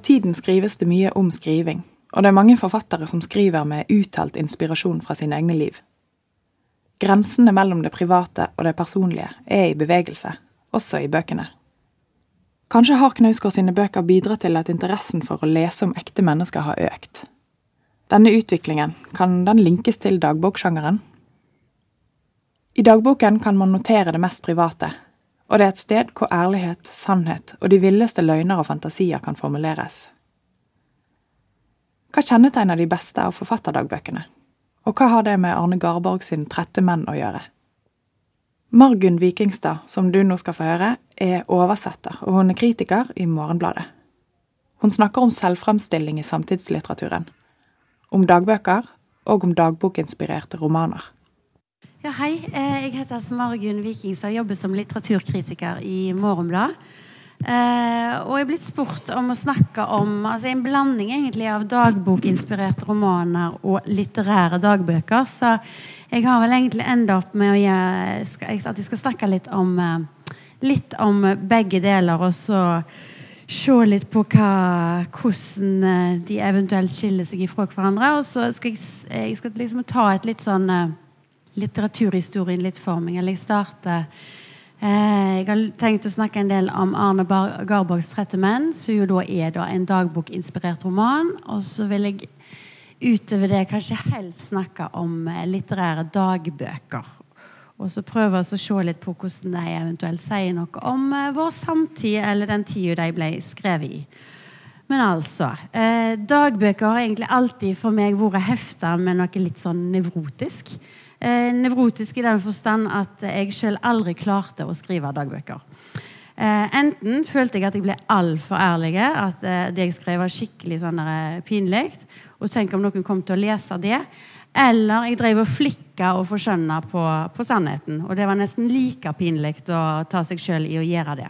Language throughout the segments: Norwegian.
For tiden skrives det mye om skriving, og det er mange forfattere som skriver med uttalt inspirasjon fra sine egne liv. Grensene mellom det private og det personlige er i bevegelse, også i bøkene. Kanskje har Knausgård sine bøker bidratt til at interessen for å lese om ekte mennesker har økt. Denne utviklingen, kan den linkes til dagboksjangeren? I dagboken kan man notere det mest private, og det er et sted hvor ærlighet, sannhet og de villeste løgner og fantasier kan formuleres. Hva kjennetegner de beste av forfatterdagbøkene, og hva har det med Arne Garborg sin Trette menn å gjøre? Margunn Vikingstad, som du nå skal få høre, er oversetter, og hun er kritiker i Morgenbladet. Hun snakker om selvfremstilling i samtidslitteraturen, om dagbøker og om dagbokinspirerte romaner. Ja, hei. Eh, jeg heter Margunn Vikingstad og jobber som litteraturkritiker i Morgenbladet. Eh, og jeg er blitt spurt om å snakke om altså en blanding egentlig av dagbokinspirerte romaner og litterære dagbøker. Så jeg har vel egentlig enda opp med gjøre, at jeg skal snakke litt om, eh, litt om begge deler. Og så se litt på hva, hvordan de eventuelt skiller seg ifra hverandre. Og så skal jeg, jeg skal liksom ta et litt sånn litteraturhistorien litt for meg. Eller jeg starter eh, Jeg har tenkt å snakke en del om Arne Garborgs 'Trette menn', som jo da er da en dagbokinspirert roman. Og så vil jeg utover det kanskje helst snakke om eh, litterære dagbøker. Og så prøve å se litt på hvordan de eventuelt sier noe om eh, vår samtid, eller den tida de ble skrevet i. Men altså eh, Dagbøker har egentlig alltid for meg vært hefta med noe litt sånn nevrotisk. Eh, nevrotisk i den forstand at jeg sjøl aldri klarte å skrive dagbøker. Eh, enten følte jeg at jeg ble altfor ærlig, at eh, det jeg skrev, var skikkelig sånn eh, pinlig. Og tenk om noen kom til å lese det. Eller jeg drev og flikka og forskjønna på, på, sannheten. Og det var nesten like pinlig å ta seg sjøl i å gjøre det.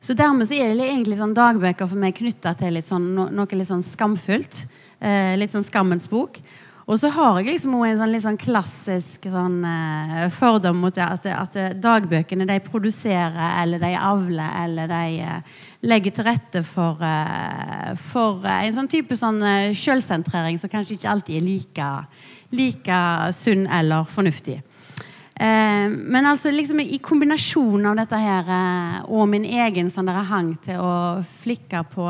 Så dermed så er det egentlig sånn dagbøker for meg knytta til litt sånn, noe litt sånn skamfullt. Eh, litt sånn skammens bok. Og så har jeg liksom en sånn, litt sånn klassisk sånn, uh, fordom mot det at, at, dagbøkene de produserer, eller de avler, eller de uh, legger til rette for, uh, for en sånn type sånn selvsentrering som kanskje ikke alltid er like, like sunn eller fornuftig. men altså liksom i kombinasjon av dette her og min egen sånn hang til å flikke på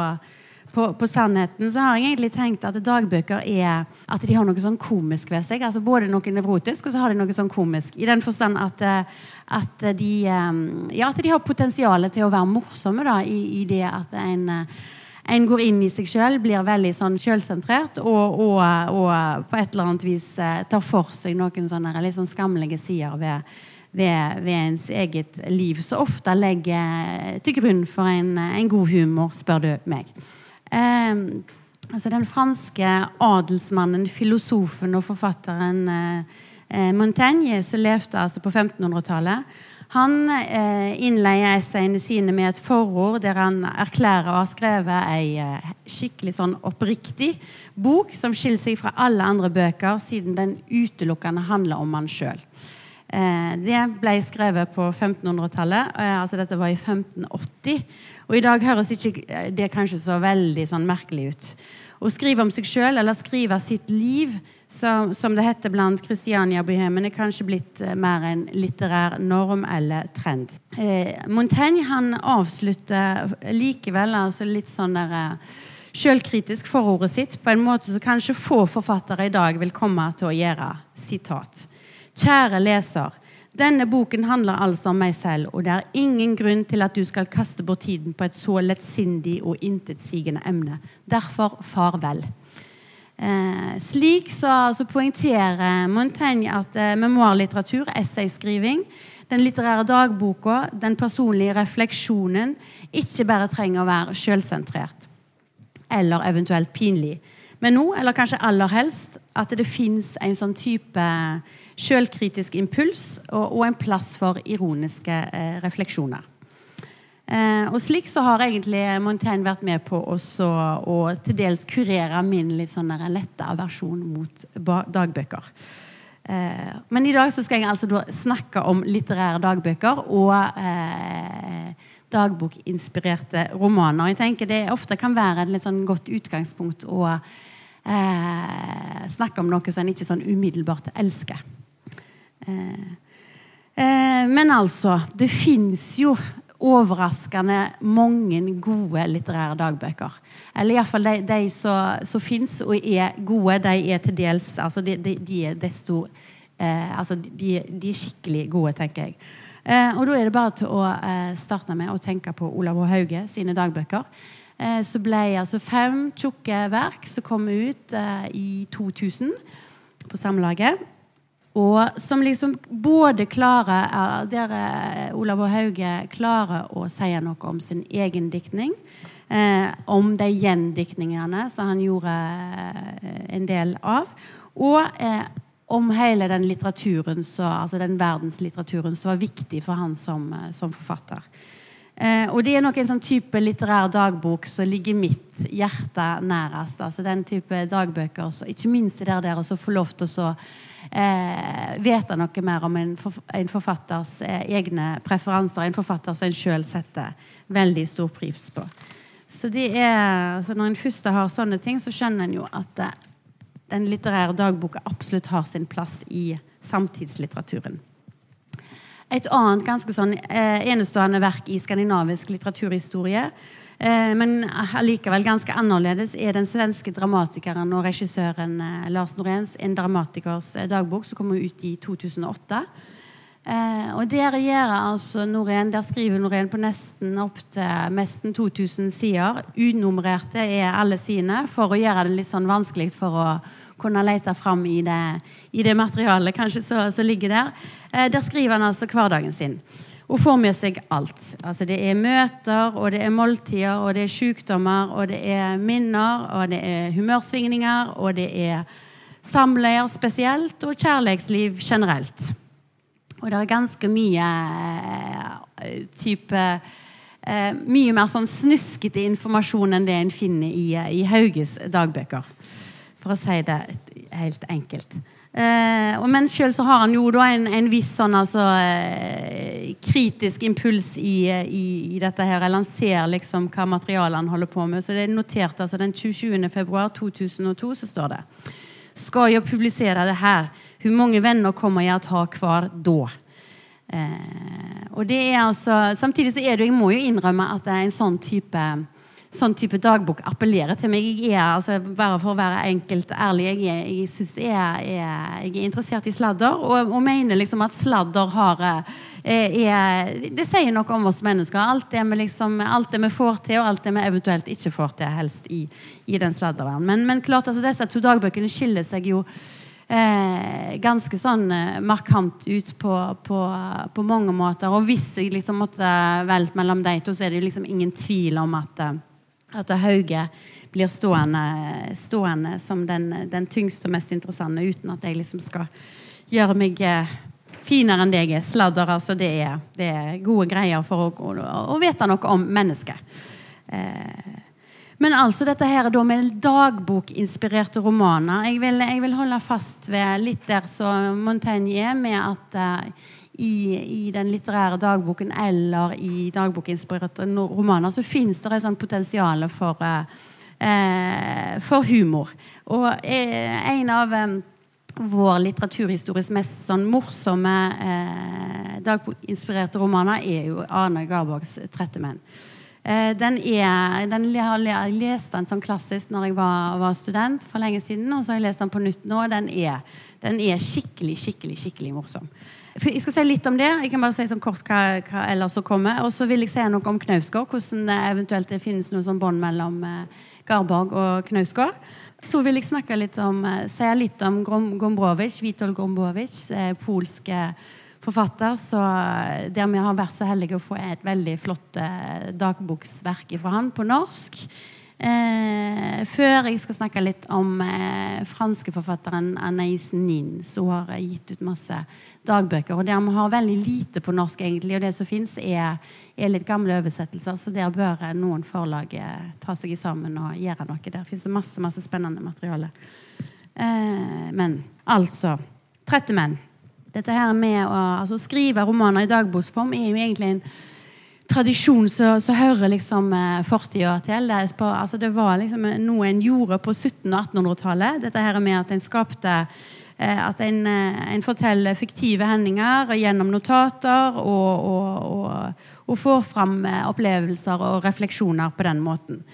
på, på, sannheten så har jeg egentlig tenkt at dagbøker er at de har noe sånn komisk ved seg. altså Både noe nevrotisk og så har de noe sånn komisk. I den forstand at, eh, at, de, eh, ja, at de har potensial til å være morsomme da, i, i det at en, eh, en går inn i seg sjøl, blir veldig sånn sjølsentrert og, og, og, på et eller annet vis tar for seg noen sånne litt sånn skammelige sider ved, ved, ved, ens eget liv, som ofte legger til grunn for en, en god humor, spør du meg. Eh, altså den franske adelsmannen, filosofen og forfatteren eh, eh Montaigne, som levde altså på 1500-tallet, han eh, innleier essayene sine med et forord der han erklærer å ha skrevet ei eh, skikkelig sånn oppriktig bok som skiller seg fra alle andre bøker, siden den utelukkende handler om han sjøl. Eh, det ble skrevet på 1500-tallet. Eh, altså dette var i 1580. Og i dag høres ikke eh, det kanskje så veldig sånn merkelig ut. Å skrive om seg sjøl eller skrive sitt liv, som, som det heter blant Kristiania-bohemen, er kanskje blitt mer en litterær norm eller trend. Eh, Montaigne han avslutter likevel altså litt sånn der sjølkritisk forordet sitt på en måte som kanskje få forfattere i dag vil komme til å gjøre. Sitat. Kjære leser. Denne boken handler altså om meg selv, og det er ingen grunn til at du skal kaste bort tiden på et så lettsindig og intetsigende emne. Derfor farvel. Eh, slik så så, poengterer Montaigne at eh, memoarlitteratur, essayskriving, den litterære dagboka, den personlige refleksjonen ikke bare trenger å være sjølsentrert eller eventuelt pinlig, men nå, eller kanskje aller helst, at det fins en sånn type sjølkritisk impuls og, og, en plass for ironiske eh, refleksjoner. Eh, og slik så har egentlig Montaigne vært med på også, å til dels kurere min litt sånn lette aversjon mot dagbøker. Eh, men i dag så skal jeg altså snakke om litterære dagbøker og eh, dagbokinspirerte romaner. Jeg tenker Det ofte kan være et litt sånn godt utgangspunkt å eh, snakke om noe som en ikke sånn umiddelbart elsker. Eh, eh, men altså, det fins jo overraskende mange gode litterære dagbøker. Eller iallfall de, de som, som fins og er gode, de er til dels altså de, de, de er desto eh, altså de, er skikkelig gode, tenker jeg. Eh, og da er det bare til å eh, starte med å tenke på Olav H. Hauge sine dagbøker. Eh, så ble altså fem tjukke verk som kom ut eh, i 2000 på Samlaget. Og som liksom både klarer eh, Der Olav og Hauge klarer å si noe om sin egen diktning. Eh, om de gjendiktningene som han gjorde en del av. Og eh, om hele den litteraturen, så, altså den verdenslitteraturen som var viktig for han som, eh, som forfatter. Eh, og det er nok en sånn type litterær dagbok som ligger mitt hjerte nærest. altså Den type dagbøker. Så ikke minst det der, å få lov til å eh, vite noe mer om en forfatters eh, egne preferanser. En forfatter som en sjøl setter veldig stor pris på. Så det er, så Når en først har sånne ting, så skjønner en jo at eh, den litterære dagboka absolutt har sin plass i samtidslitteraturen. Et annet ganske sånn eh, enestående verk i skandinavisk litteraturhistorie, eh, men allikevel ganske annerledes, er den svenske dramatikeren og regissøren eh, Lars Noréns 'En dramatikers dagbok', som kom ut i 2008. Eh, og der altså Norén, der skriver Norén på nesten opp til nesten 2000 sider. Unummererte er alle sine, for å gjøre det litt sånn vanskelig for å kunne lete fram i det, i det materialet kanskje som ligger der. Eh, der skriver han altså hverdagen sin. Og får med seg alt. Altså Det er møter, og det er måltider, og det er sykdommer, og det er minner, og det er humørsvingninger, og det er samleier spesielt, og kjærlighetsliv generelt. Og det er ganske mye eh, type eh, Mye mer sånn snuskete informasjon enn det en finner i, i Hauges dagbøker for å si det helt enkelt. Eh, men sjøl så har han jo da en, en viss sånn altså eh, kritisk impuls i, i, i, dette her. Han ser liksom hva materialet han holder på med. Så det er notert altså den 27. februar 2002 så står det Skal jeg publisere det her? Hvor mange venner kommer jeg å ha hver da? Eh, og det er altså Samtidig så er det Jeg må jo innrømme at det er en sånn type sånn type dagbok appellerer til meg. Jeg er, altså, bare for å være enkelt ærlig, jeg jeg synes jeg er, jeg er interessert i sladder. Og, og mener liksom at sladder har eh, Det sier noe om oss mennesker. Alt det, vi liksom, alt det vi får til, og alt det vi eventuelt ikke får til, helst i, i den sladderverdenen. Men, men klart, altså, disse to dagbøkene skiller seg jo Eh, ganske sånn eh, markant ut på, på, på, mange måter. Og hvis jeg liksom måtte velge mellom de to, så er det jo liksom ingen tvil om at eh, at Hauge blir stående, stående som den, den, tyngste og mest interessante, uten at jeg liksom skal gjøre meg eh, finere enn det jeg er. Sladder, altså. Det er, det er gode greier for å, å, å vite noe om mennesket. Eh, men altså dette her da med dagbokinspirerte romaner. Jeg vil, jeg vil, holde fast ved litt der som Montaigne er, med at uh, i, i, den litterære dagboken eller i dagbokinspirerte romaner, så fins det et sånt potensial for, eh, for humor. Og eh, en av eh, vår litteraturhistorisk mest sånn morsomme eh, dagbokinspirerte romaner er jo Arne Garborgs 'Trettemenn'. Eh, den er, den jeg lest den sånn klassisk når jeg var, var, student for lenge siden. Og så har jeg lest den på nytt nå. Den er, den er skikkelig, skikkelig, skikkelig morsom. Jeg skal si litt om det. Jeg kan bare si sånn kort hva, hva ellers som kommer. Og så vil jeg si noe om Knausgård. Hvordan det eventuelt det finnes noe sånn bånd mellom eh, Garborg og Knausgård. Så vil jeg snakke litt om, eh, si litt om Gombrowicz, Witold Gombrowicz, eh, polske forfatter. Så, der vi har vært så heldige å få et veldig flott dagboksverk fra han på norsk. Eh, før jeg skal snakke litt om eh, franske forfatteren Anais Nin, som har gitt ut masse dagbøker. Og der vi har veldig lite på norsk, egentlig. Og det som fins, er, er, litt gamle oversettelser. Så der bør noen forlag eh, ta seg sammen og gjøre noe. Der fins det masse, masse spennende materiale. Eh, men altså Trettemenn. Dette her med å altså, skrive romaner i dagboksform er jo egentlig en tradisjon som hører liksom eh, fortida til. Det, på, altså det var liksom noe en gjorde på 1700- og 1800-tallet. Dette her med at en skapte eh, At en, eh, en, forteller fiktive hendinger gjennom notater og, og, og, og får fram eh, opplevelser og refleksjoner på den måten.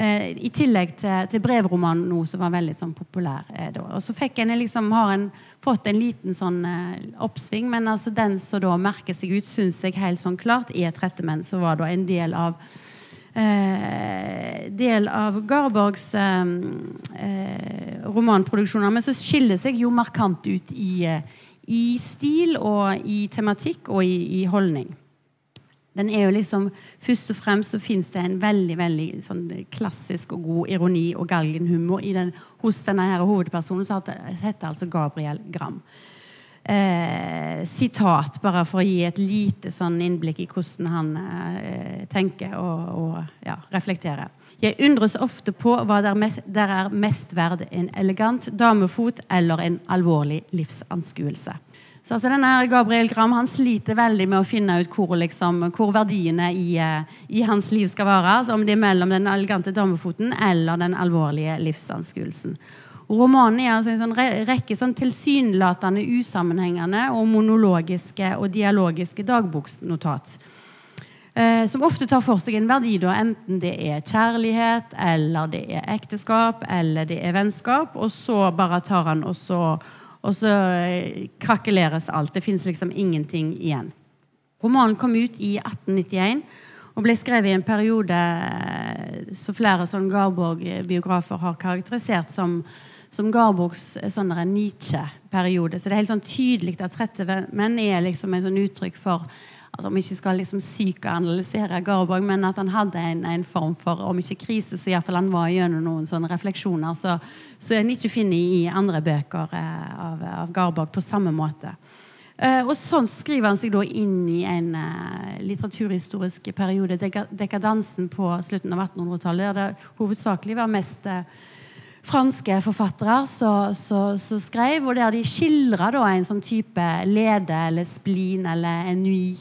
Eh, I tillegg til, til brevromanen nå, som var veldig sånn, populær. Eh, og så fikk en liksom, har en fått en liten sånn eh, oppsving, men altså, den som da merker seg ut, syns jeg helt sånn klart er 'Trettemenn', som var da en del av eh, del av Garborgs eh, eh, romanproduksjoner. Men så skiller seg jo markant ut i, i stil og i tematikk og i, i holdning den er jo liksom, Først og fremst så fins det en veldig veldig sånn klassisk og god ironi og galgenhumor den, hos denne her hovedpersonen, som heter altså Gabriel Gram. Eh, sitat, bare for å gi et lite sånn innblikk i hvordan han eh, tenker og, og ja, reflekterer. Jeg undres ofte på hva der, mest, der er mest verd, en elegant damefot eller en alvorlig livsanskuelse. Så altså denne Gabriel Gram han sliter veldig med å finne ut hvor, liksom, hvor verdiene i, eh, i, hans liv skal være. Altså om det er mellom den elegante damefoten eller den alvorlige livsanskuelsen. Romanen er altså en sånn rekke sånn tilsynelatende usammenhengende og monologiske og dialogiske dagboksnotat. Eh, som ofte tar for seg en verdi, da, enten det er kjærlighet, eller det er ekteskap, eller det er vennskap. Og så bare tar han og så og så eh, krakeleres alt. Det fins liksom ingenting igjen. Romanen kom ut i 1891 og ble skrevet i en periode eh, som flere sånn Garborg-biografer har karakterisert som, som Garborgs eh, Nietzsche-periode. Så det er helt sånn tydelig at 'Trette menn' er liksom en sånn uttrykk for at om ikke skal liksom psykoanalysere Garborg, men at han hadde en, en, form for om ikke krise, så iallfall han var gjennom noen sånne refleksjoner så, så en ikke finner i andre bøker eh, av, av, Garborg på samme måte. Eh, og sånn skriver han seg da inn i en eh, litteraturhistorisk periode, dekadansen på slutten av 1800-tallet, der det hovedsakelig var mest eh, franske forfattere som skrev, og der de skildra en sånn type lede eller splin eller ennui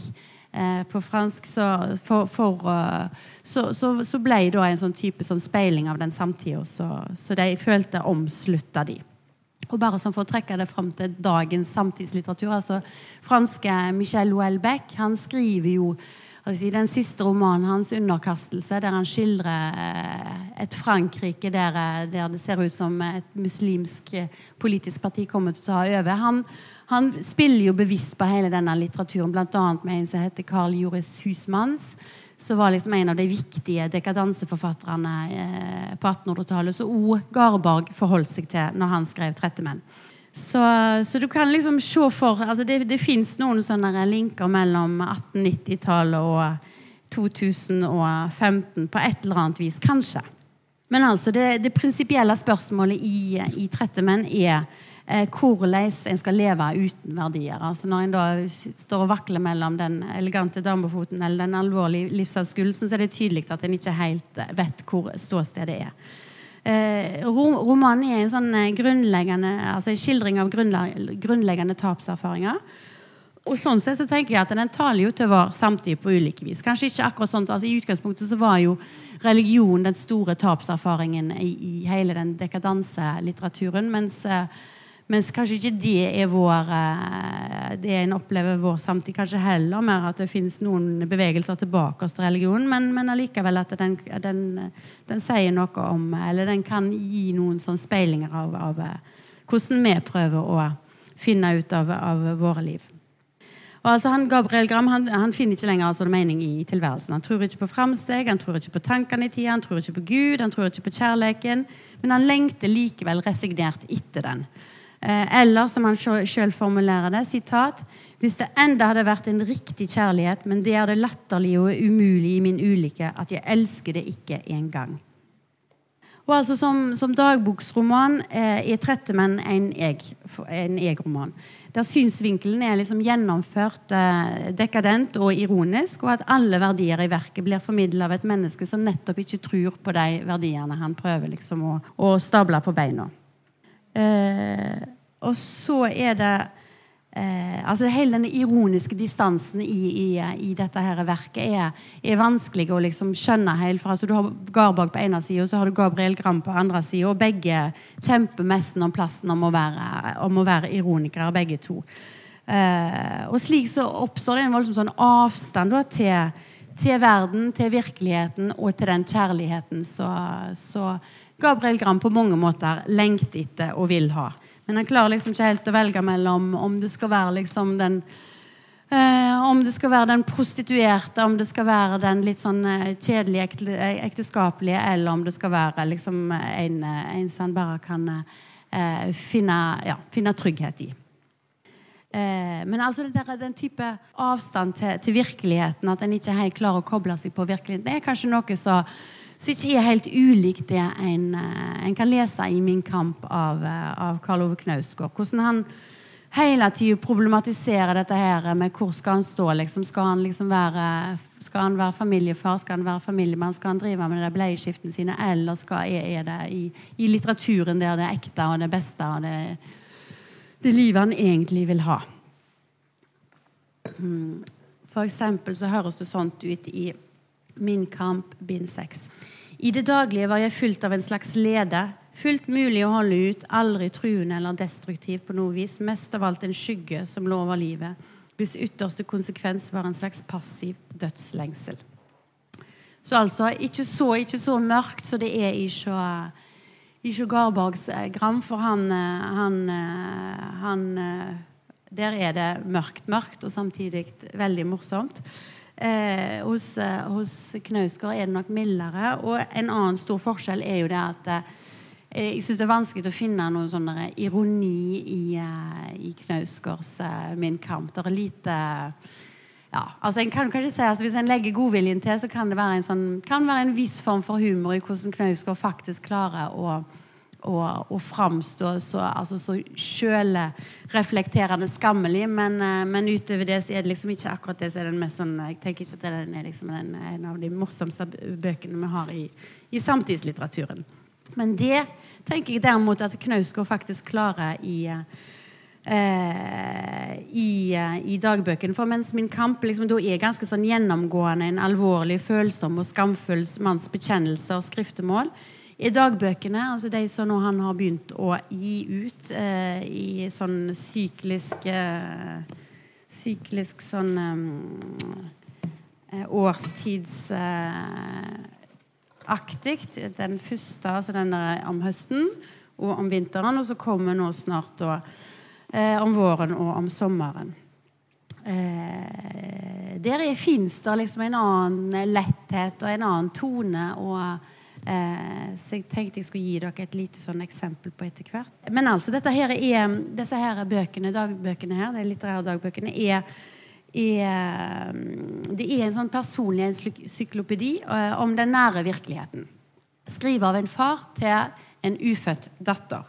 på fransk. Så, for, for, uh, så, så, så, ble det en sånn type sånn speiling av den samtida, så, så, de følte omslutta de. Og bare sånn For å trekke det fram til dagens samtidslitteratur altså Franske Michel Houellebecq han skriver jo si, den siste romanen hans, 'Underkastelse', der han skildrer eh, et Frankrike der, eh, der, det ser ut som et muslimsk eh, politisk parti kommer til å ta over. Han, han spiller jo bevisst på hele denne litteraturen, bl.a. med en som heter Carl Joris Husmanns. Som var liksom en av de viktige dekadanseforfatterne på 1800-tallet. Så O. Garborg forholdt seg til når han skrev 'Trettemenn'. Så, så, du kan liksom se for altså Det, det fins noen sånne linker mellom 1890-tallet og 2015 på et eller annet vis, kanskje. Men altså, det, det prinsipielle spørsmålet i, i Trettemenn er eh, hvordan en skal leve uten verdier. Altså Når en da står og vakler mellom den elegante damefoten eller den alvorlige livsanskuelsen, så er det tydelig at en ikke helt vet hvor ståstedet er. Eh, romanen er en sånn eh, grunnleggende altså en skildring av grunnleggende tapserfaringer. Og sånn sett så tenker jeg at Den taler jo til vår samtid på ulike vis. Kanskje ikke akkurat sånt, altså I utgangspunktet så var jo religion den store tapserfaringen i, i hele den dekadanselitteraturen. Mens eh, mens kanskje ikke det er vår eh, det en opplever vår samtid. Kanskje heller mer at det finnes noen bevegelser tilbake til religionen. Men, men allikevel at den, den, den, sier noe om Eller den kan gi noen sånn speilinger av, av eh, hvordan vi prøver å finne ut av, av våre liv. Og altså han, Gabriel Gram han, han finner ikke lenger altså mening i tilværelsen. Han tror ikke på framsteg, han tror ikke på tankene i tida, han tror ikke på Gud, han tror ikke på kjærligheten. Men han lengter likevel resignert etter den. Eh, eller som han sjøl formulerer det, sitat Hvis det enda hadde vært en riktig kjærlighet, men det er det latterlige og umulig i min ulykke at jeg elsker det ikke engang. Og altså Som, som dagboksroman eh, er 'Trettemenn' en jeg-roman. Jeg der synsvinkelen er liksom gjennomført eh, dekadent og ironisk, og at alle verdier i verket blir formidla av et menneske som nettopp ikke tror på de verdiene han prøver liksom å, å stable på beina. Eh, og så er det eh, altså Hele den ironiske distansen i, i, i dette her verket er, er, vanskelig å liksom skjønne helt. For altså, du har Garborg på ene sida og så har du Gabriel Gram på andre sida. Og begge kjemper mest om plassen om å være, om å være ironikere, begge to. Eh, og slik så oppstår det en voldsom sånn avstand da, til, til, verden, til virkeligheten og til den kjærligheten så Gabriel Gram på mange måter lengter etter og vil ha. Men han klarer liksom ikke helt å velge mellom om det skal være liksom den Uh, Om det skal være den prostituerte, om det skal være den litt sånn uh, kjedelige ekte, ekteskapelige, eller om det skal være liksom en, eh, en som han bare kan uh, finne, ja, finne, trygghet i. Men altså der, den type avstand til, til, virkeligheten, at en ikke helt klarer å koble seg på virkeligheten, det er kanskje noe så som ikke er helt ulikt det en, eh, en, kan lese i 'Min kamp' av, eh, av Karl Ove Knausgård. Hvordan han hele tida problematiserer dette her med hvor skal han stå. Liksom. Skal, han liksom være, skal han være familiefar, skal han være familiemann, skal han drive med de bleieskiftene sine, eller skal, er, det i, i, litteraturen der det er ekte og det beste og det, det livet han egentlig vil ha? Hmm. For eksempel så høres det sånt ut i Min kamp, bind seks. I det daglige var jeg fullt av en slags lede. Fullt mulig å holde ut, aldri truende eller destruktiv på noe vis. Mest av alt en skygge som lå over livet, hvis ytterste konsekvens var en slags passiv dødslengsel. Så altså ikke så, ikke så mørkt så det er ikke, ikke eh, gram, for han, eh, han, eh, han Der er det mørkt, mørkt, og samtidig veldig morsomt. Eh, hos, eh, hos Knausgård er det nok mildere. Og en annen stor forskjell er jo det at eh, jeg syns det er vanskelig å finne noen sånn ironi i, eh, i Knausgårds uh, Min kamp. Det er lite ja, altså en kan kanskje si altså Hvis en legger godviljen til, så kan det være en, sånn, kan være en viss form for humor i hvordan Knausgård faktisk klarer å og, og framstå så, altså så sjølreflekterende skammelig. Men, eh, men, utover det så er det liksom ikke akkurat det som er den mest sånn Jeg tenker ikke at den er liksom den, en av de morsomste bøkene vi har i, i samtidslitteraturen. Men det tenker jeg derimot at Knausgård faktisk klarer i Eh, i, eh, i, dagbøken. For mens Min kamp liksom, da er ganske sånn gjennomgående en alvorlig, følsom og skamfull manns bekjennelse og skriftemål, i dagbøkene, altså de som nå han har begynt å gi ut eh, i sånn syklisk eh, Syklisk sånn eh, årstidsaktig. den første, altså den der om høsten og om vinteren, og så kommer nå snart da eh, om våren og om sommeren. Eh, der fins det liksom en annen letthet og en annen tone. og så jeg tenkte jeg skulle gi dere et lite sånn eksempel på etter hvert. Men altså, dette her er, disse her bøkene, dagbøkene her, de litterære dagbøkene, er, er, det er en sånn personlig encyklopedi eh, om den nære virkeligheten. skriver av en far til en ufødt datter.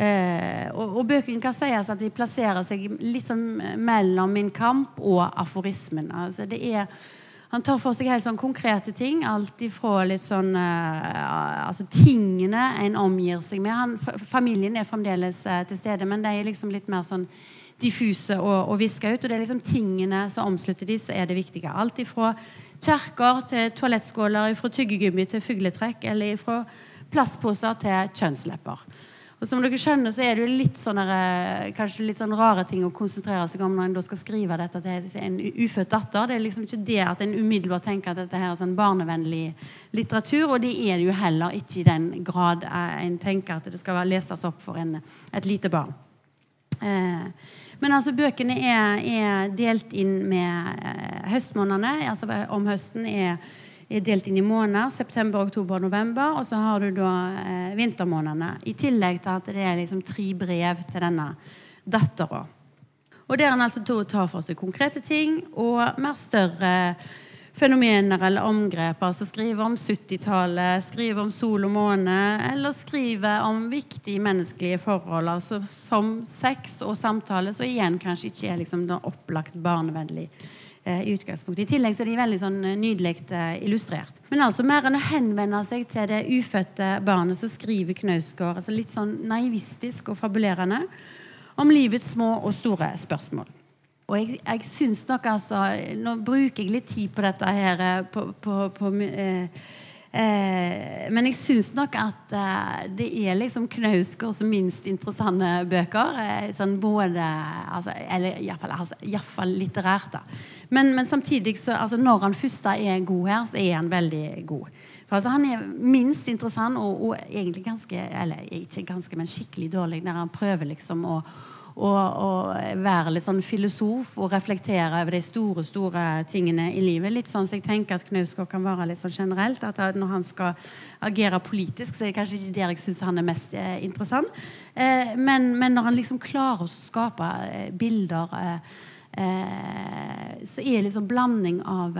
Eh, og, og bøkene kan sies at de plasserer seg litt sånn mellom Min kamp og aforismen. Altså, det er han tar for seg helt sånn konkrete ting. Alt ifra litt sånn uh, Altså tingene en omgir seg med. Han, familien er fremdeles uh, til stede, men de er liksom litt mer sånn diffuse og, og viska ut. Og det er liksom tingene som omslutter de, så er det viktige. Alt ifra kjerker til toalettskåler, ifra tyggegummi til fugletrekk, eller ifra plastposer til kjønnslepper. Og som dere skjønner, så er det jo litt sånne, eh, kanskje litt sånn rare ting å konsentrere seg om når en da skal skrive dette til en ufødt datter. Det er liksom ikke det at en umiddelbart tenker at dette her er sånn barnevennlig litteratur. Og det er det jo heller ikke i den grad eh, en tenker at det skal leses opp for en, et lite barn. Eh, men altså bøkene er, er delt inn med eh, høstmånedene. altså Om høsten er delt inn i måneder. September, oktober, november. Og så har du da eh, vintermånedene. I tillegg til at det er liksom tre brev til denne dattera. Og der han altså tar for seg konkrete ting og mer større fenomener eller omgrep. Altså skriver om 70-tallet, skriver om sol og måne, eller skriver om viktige menneskelige forhold, altså som sex og samtale, som igjen kanskje ikke er liksom opplagt barnevennlig i utgangspunktet. I tillegg så er de veldig sånn eh, nydelig eh, illustrert. Men altså mer enn å henvende seg til det ufødte barnet, så skriver Knausgård altså litt sånn naivistisk og fabulerende. om livets små og store spørsmål. Og jeg, jeg syns nok altså Nå bruker jeg litt tid på dette her eh, på, på, på eh, eh, Men jeg syns nok at eh, det er liksom Knausgårds minst interessante bøker. Eh, sånn både altså, Eller iallfall altså, litterært, da. Men, men samtidig, så, altså, når han først er god her, så er han veldig god. For altså, Han er minst interessant og, og, egentlig ganske Eller ikke ganske, men skikkelig dårlig når han prøver liksom å, å, og være litt sånn filosof og reflektere over de store store tingene i livet. Litt sånn som så jeg tenker at Knausgård kan være litt sånn generelt. at Når han skal agere politisk, så er det kanskje ikke der jeg syns han er mest eh, interessant. Eh, men, men, når han liksom klarer å skape eh, bilder, eh, eh, så er det liksom blanding av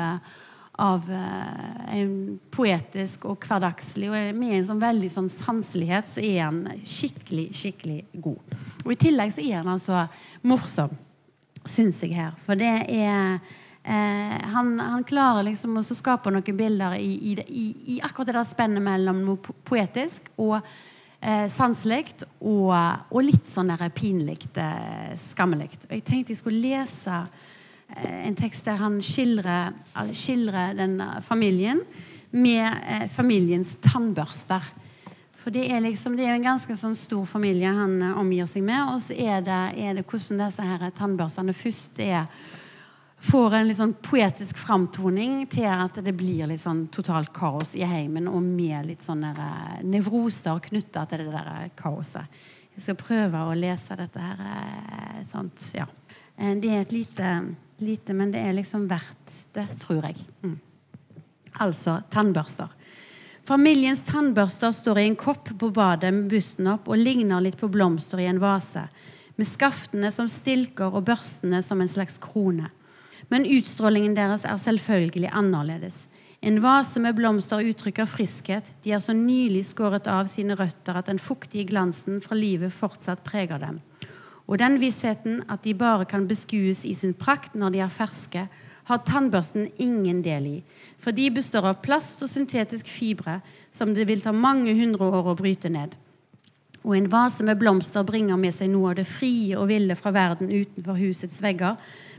av uh, en poetisk og hverdagslig. Og med en sånn veldig sånn sanselighet så er han skikkelig, skikkelig god. Og i tillegg så er han altså morsom, syns jeg her. For det er eh, han, han, klarer liksom å skape noen bilder i, i, i, akkurat det der spennet mellom noe poetisk og eh, sanselig og, og, litt sånn pinlig eh, skammelig. Og jeg tenkte jeg skulle lese Eh, en tekst der han skildrer, skildrer den familien med eh, familiens tannbørster. For det er liksom, det er en ganske sånn stor familie han eh, omgir seg med. Og så er det, er det hvordan disse her tannbørstene først er, får en litt sånn poetisk framtoning til at det blir litt sånn totalt kaos i heimen, og med litt sånne nevroser knytta til det der kaoset. Jeg skal prøve å lese dette her. Sånt, ja. Det er et lite lite, men det er liksom verdt det, tror jeg. Mm. Altså tannbørster. Familiens tannbørster står i en kopp på badet med busten opp og ligner litt på blomster i en vase, med skaftene som stilker og børstene som en slags krone. Men utstrålingen deres er selvfølgelig annerledes. En vase med blomster uttrykker friskhet. De er så nylig skåret av sine røtter at den fuktige glansen fra livet fortsatt preger dem. Og den vissheten at de bare kan beskues i sin prakt når de er ferske, har tannbørsten ingen del i, for de består av plast og syntetisk fibre som det vil ta mange hundre år å bryte ned. Og en vase med blomster bringer med seg noe av det frie og ville fra verden utenfor husets vegger,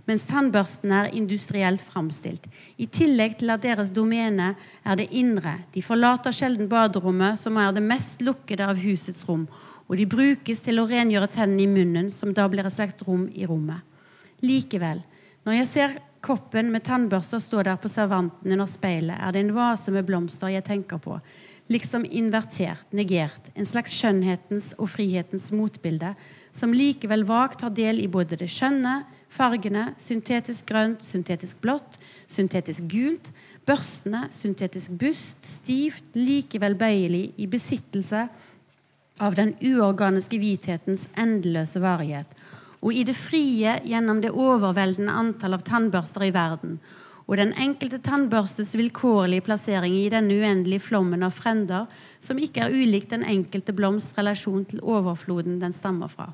mens tannbørsten er industrielt framstilt. I tillegg til at deres domene er det indre. De forlater sjelden baderommet, som er det mest lukkede av husets rom, og de brukes til å rengjøre tennene i munnen, som da blir et slags rom i rommet. Likevel, når jeg ser koppen med tannbørster stå der på servanten under speilet, er det en vase med blomster jeg tenker på, liksom invertert, negert, en slags skjønnhetens og frihetens motbilde, som likevel vagt har del i både det skjønne, fargene, syntetisk grønt, syntetisk blått, syntetisk gult, børstene, syntetisk bust, stivt, likevel bøyelig, i besittelse av den uorganiske hvithetens endeløse varighet, og i det frie gjennom det overveldende antall av tannbørster i verden, og den enkelte tannbørstes vilkårlige plassering i denne uendelige flommen av frender, som ikke er ulikt den enkelte blomsts relasjon til overfloden den stammer fra.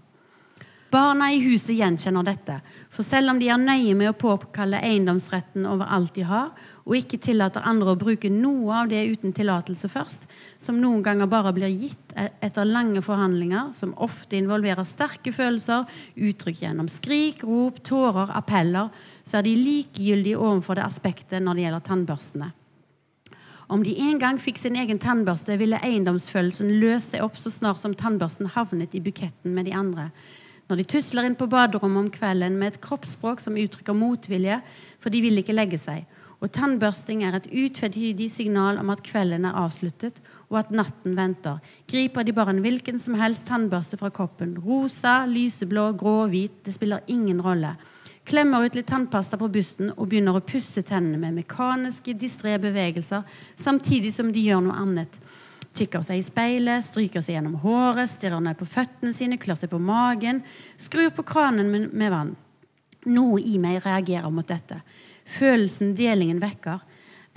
Barna i huset gjenkjenner dette, for selv om de er nøye med å påkalle eiendomsretten over alt de har, og ikke tillater andre å bruke noe av det uten tillatelse først, som noen ganger bare blir gitt e- etter lange forhandlinger, som ofte involverer sterke følelser, uttrykt gjennom skrik, rop, tårer, appeller, så er de likegyldige overfor det aspektet når det gjelder tannbørstene. Om de en gang fikk sin egen tannbørste, ville eiendomsfølelsen løse seg opp så snart som tannbørsten havnet i buketten med de andre. Når de tusler inn på baderommet om kvelden med et kroppsspråk som uttrykker motvilje, for de vil ikke legge seg, og tannbørsting er et utvetydig signal om at kvelden er avsluttet, og at natten venter. Griper de bare en hvilken som helst tannbørste fra koppen, rosa, lyseblå, grå, hvit, det spiller ingen rolle. Klemmer ut litt tannpasta på busten og begynner å pusse tennene med mekaniske, distré bevegelser, samtidig som de gjør noe annet. Kikker seg i speilet, stryker seg gjennom håret, stirrer ned på føttene sine, klør seg på magen, skrur på kranen med, vann. Noe i meg reagerer mot dette. Følelsen delingen vekker,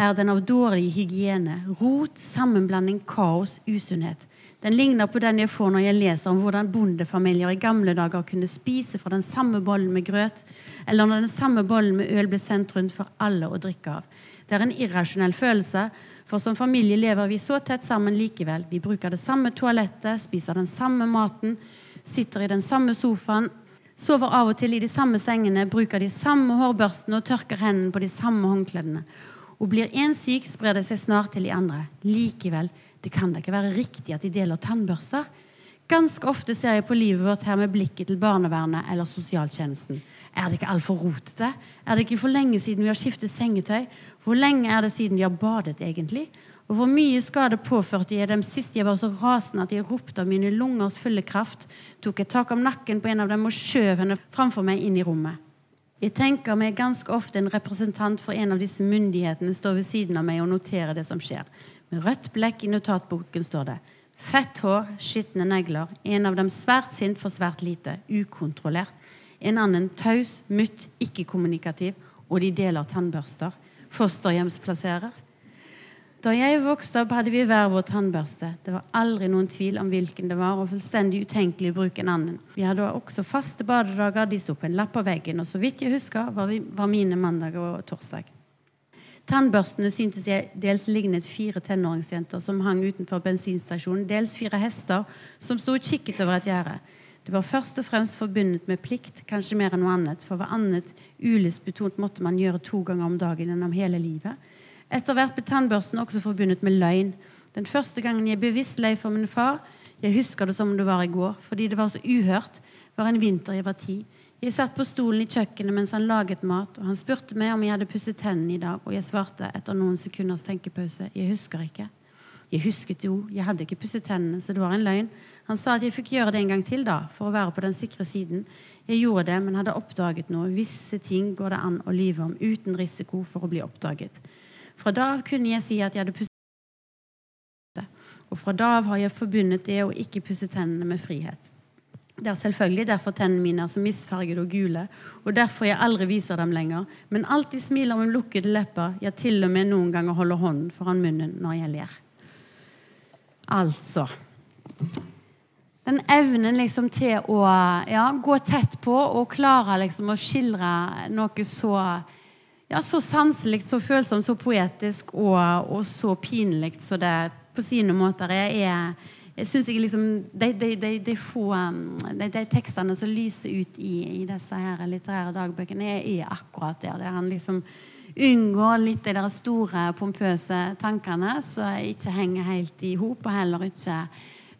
er den av dårlig hygiene, rot, sammenblanding, kaos, usunnhet. Den ligner på den jeg får når jeg leser om hvordan bondefamilier i gamle dager kunne spise fra den samme bollen med grøt, eller når den samme bollen med øl ble sendt rundt for alle å drikke av. Det er en irrasjonell følelse, for som familie lever vi så tett sammen likevel. Vi bruker det samme toalettet, spiser den samme maten, sitter i den samme sofaen, sover av og til i de samme sengene, bruker de samme hårbørstene og tørker hendene på de samme håndkledene. Og blir én syk, sprer det seg snart til de andre. Likevel, det kan da ikke være riktig at de deler tannbørster. Ganske ofte ser jeg på livet vårt her med blikket til barnevernet eller sosialtjenesten. Er det ikke altfor rotete? Er det ikke for lenge siden vi har skiftet sengetøy? Hvor lenge er det siden vi har badet, egentlig? Og hvor mye skade påførte jeg dem sist jeg var så rasende at jeg ropte av mine lungers fulle kraft, tok et tak om nakken på en av dem og skjøv henne framfor meg inn i rommet. Jeg tenker meg ganske ofte en representant for en av disse myndighetene står ved siden av meg og noterer det som skjer. Med rødt blekk i notatboken står det Fett hår, skitne negler. En av dem svært sint for svært lite. Ukontrollert. En annen taus, mutt, ikke-kommunikativ. Og de deler tannbørster. Fosterhjemsplasserer. Da jeg vokste opp, hadde vi hver vår tannbørste. Det var aldri noen tvil om hvilken det var, og fullstendig utenkelig å bruke en annen. Vi hadde også faste badedager, de sto på en lapp på veggen, og så vidt jeg husker, var, vi, var mine mandag og torsdag. Tannbørstene syntes jeg dels lignet fire tenåringsjenter som hang utenfor bensinstasjonen, dels fire hester som sto og kikket over et gjerde. Det var først og fremst forbundet med plikt, kanskje mer enn noe annet, for hva annet ulystbetont måtte man gjøre to ganger om dagen gjennom hele livet. Etter hvert ble tannbørsten også forbundet med løgn. Den første gangen jeg bevisst løy for min far, jeg husker det som om det var i går, fordi det var så uhørt, var en vinter jeg var ti. Jeg satt på stolen i kjøkkenet mens han laget mat, og han spurte meg om jeg hadde pusset tennene i dag, og jeg svarte etter noen sekunders tenkepause jeg husker ikke. Jeg husket jo, jeg hadde ikke pusset tennene, så det var en løgn. Han sa at jeg fikk gjøre det en gang til, da, for å være på den sikre siden. Jeg gjorde det, men hadde oppdaget noe. Visse ting går det an å lyve om uten risiko for å bli oppdaget. Fra da av kunne jeg si at jeg hadde pusset og fra da av har jeg forbundet det å ikke pusse tennene med frihet. Det er selvfølgelig derfor tennene mine er så misfargede og gule, og derfor jeg aldri viser dem lenger, men alltid smiler med lukkede lepper, ja, til og med noen ganger holder hånden foran munnen når jeg ler. Altså Den evnen liksom til å ja, gå tett på og klare liksom å skildre noe så ja, så sanselig, så følsomt, så poetisk og, og så pinlig så det på sine måter er. jeg synes jeg liksom, de, de, de, de få um, de, tekstene som lyser ut i, i disse her litterære dagbøkene, er, er akkurat der. Der han liksom unngår litt de der store, pompøse tankene som ikke henger helt i hop, og heller ikke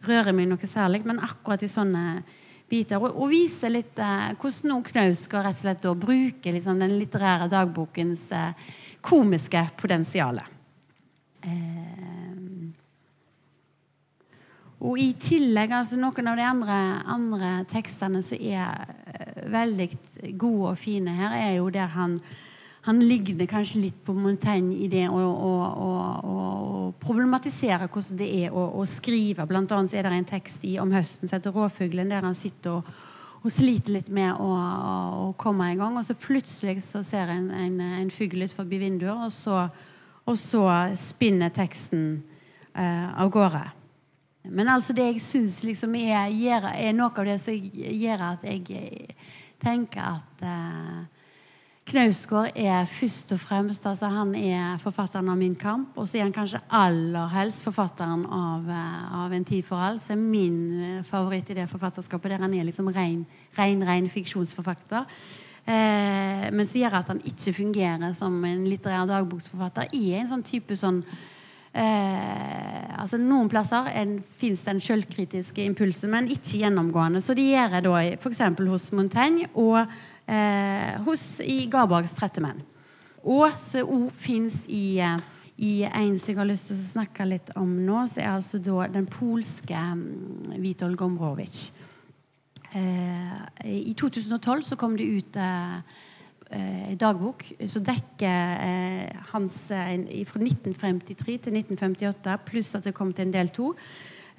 rører meg noe særlig. Men akkurat i sånne biter. Og, og vise litt eh, hvordan noen skal rett og slett da bruker liksom, den litterære dagbokens eh, komiske potensial. Eh, og i tillegg, altså noen av de andre, andre tekstene som er eh, veldig gode og fine her, er jo der han han ligner kanskje litt på Montaigne i det å, å, å, å problematisere hvordan det er å, skrive. Blant annet er det en tekst i, om høsten som heter 'Råfuglen', der han sitter og, og sliter litt med å, komme i gang. Og så plutselig så ser en en, en fugl ut forbi vinduet, og så, og så spinner teksten eh, av gårde. Men altså det jeg syns liksom er, er, noe av det som gjør at jeg tenker at uh, Knausgård er først og fremst altså Han er forfatteren av 'Min kamp', og så er han kanskje aller helst forfatteren av, uh, av 'En tid for all', som er min uh, favoritt i det forfatterskapet, der han er liksom ren, ren, ren fiksjonsforfatter. Eh, men så gjør at han ikke fungerer som en litterær dagboksforfatter i en sånn type sånn altså Noen plasser fins den sjølkritiske impulsen, men ikke gjennomgående. Så de gjør det da f.eks. hos Montaigne og eh, hos, i Garborgs Trettemenn. Og som òg fins i, eh, i en som jeg har lyst til å snakke litt om nå, så er altså da den polske Witold Gombrowicz. Eh, I 2012 så kom det ut eh, eh dagbok som dekker eh, hans eh, fra 1953 til 1958, pluss at det kom til en del to.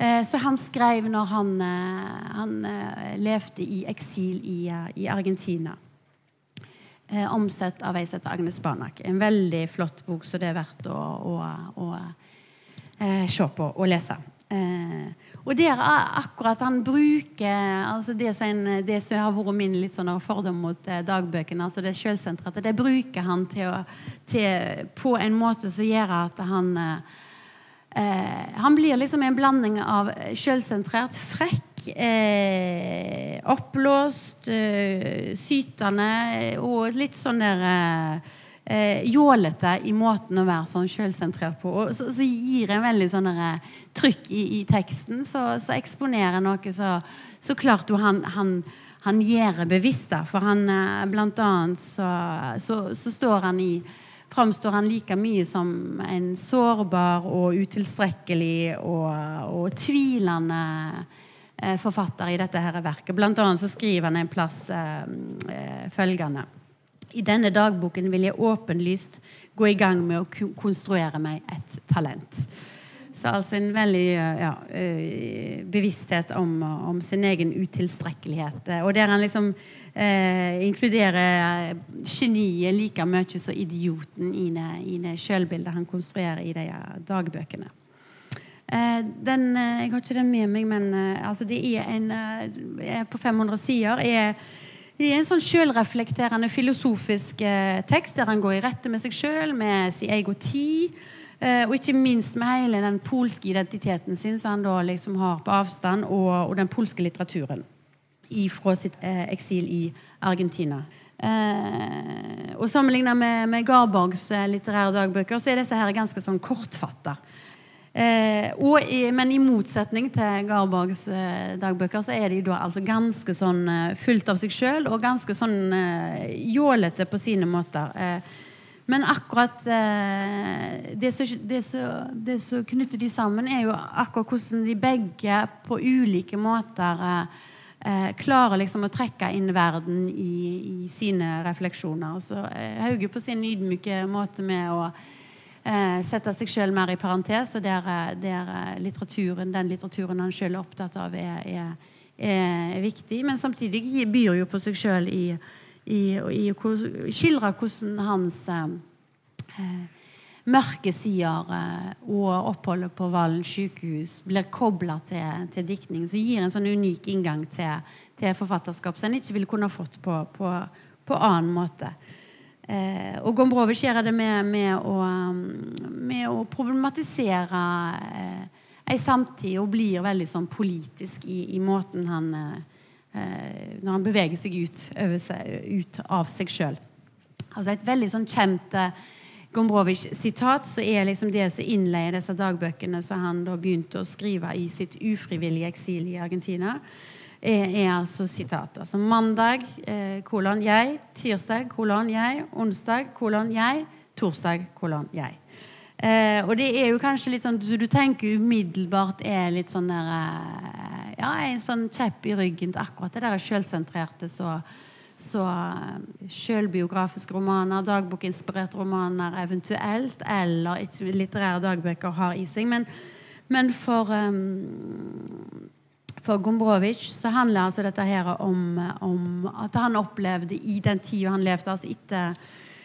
Eh, så han skrev når han, eh, han eh, levde i eksil i, i Argentina. Omsett av ei heter Agnes Banak. En veldig flott bok, så det er verdt å, å, å, å se på og lese. og der akkurat han bruker altså det, som, det som har vært min sånn fordom mot dagbøkene, altså det sjølsentrerte, det bruker han til, til, på en måte som gjør at han Eh, han blir liksom en blanding av sjølsentrert, frekk, eh, oppblåst, eh, sytende og litt sånn der eh, eh, jålete i måten å være sånn sjølsentrert på. Og så, så gir en veldig sånn der trykk i, i, teksten. Så, så eksponerer noe så, så klart jo han, han, han gjør bevisst. Da, for han eh, blant annet så, så, så står han i framstår han like mye som en sårbar og utilstrekkelig og, og tvilende eh, forfatter i dette her verket. Blant annet så skriver han en plass eh, eh følgende. I denne dagboken vil jeg åpenlyst gå i gang med å konstruere meg et talent. Så altså en veldig ja, eh, bevissthet om, om, sin egen utilstrekkelighet. Og der han liksom eh, inkluderer geniet like mye som idioten i det, i det sjølbildet han konstruerer i de dagbøkene. Eh, den, eh, jeg har ikke den med meg, men eh, altså det er en er på 500 sider. er det er en sånn sjølreflekterende filosofisk eh, tekst der han går i rette med seg sjøl, med sin egen tid. Eh, og ikke minst med hele den polske identiteten sin som han da liksom har på avstand, og, og den polske litteraturen fra sitt eh, eksil i Argentina. Eh, og Sammenlignet med, med Garborgs eh, litterære dagbøker så er disse her ganske sånn kortfatta. Eh, i, men i motsetning til Garborgs eh, dagbøker så er de da altså ganske sånn eh, fullt av seg sjøl og ganske sånn eh, jålete på sine måter. Eh, men akkurat eh, det som knytter de sammen, er jo akkurat hvordan de begge på ulike måter klarer liksom å trekke inn verden i, i sine refleksjoner. Og så Hauge på sin ydmyke måte med å eh, sette seg sjøl mer i parentes, og der, eh, der eh, litteraturen, den litteraturen han sjøl er opptatt av, er, er, er, viktig. Men samtidig byr jo på seg sjøl i, i, i, i skildre hvordan hans eh, eh, mørke sider eh, og oppholdet på Valen sykehus blir kobla til, til, diktning, som gir en sånn unik inngang til, til forfatterskap som en ikke ville kunne fått på, på, på annen måte. Eh, og Gombrovic gjør det med, med, å, med å, problematisere eh, ei samtid og blir veldig sånn politisk i, i måten han eh, Når han beveger seg ut, seg, ut av seg sjøl. Altså et veldig sånn kjent eh, Gombrovic-sitat så er liksom det som innleier disse dagbøkene som han da begynte å skrive i sitt ufrivillige eksil i Argentina er, er altså sitat. Altså mandag, eh, kolon jeg. Tirsdag, kolon jeg. Onsdag, kolon jeg. Torsdag, kolon jeg. Eh, og det er jo kanskje litt sånn du, du tenker umiddelbart er litt sånn der eh, Ja, en sånn kjepp i ryggen til akkurat det der sjølsentrerte så så eh, sjølbiografiske romaner, dagbokinspirerte romaner eventuelt, eller ikke litterære dagbøker har i seg. Men, men for um, for Gombrovic så handler altså dette her om, om, at han opplevde i den tida han levde, altså etter,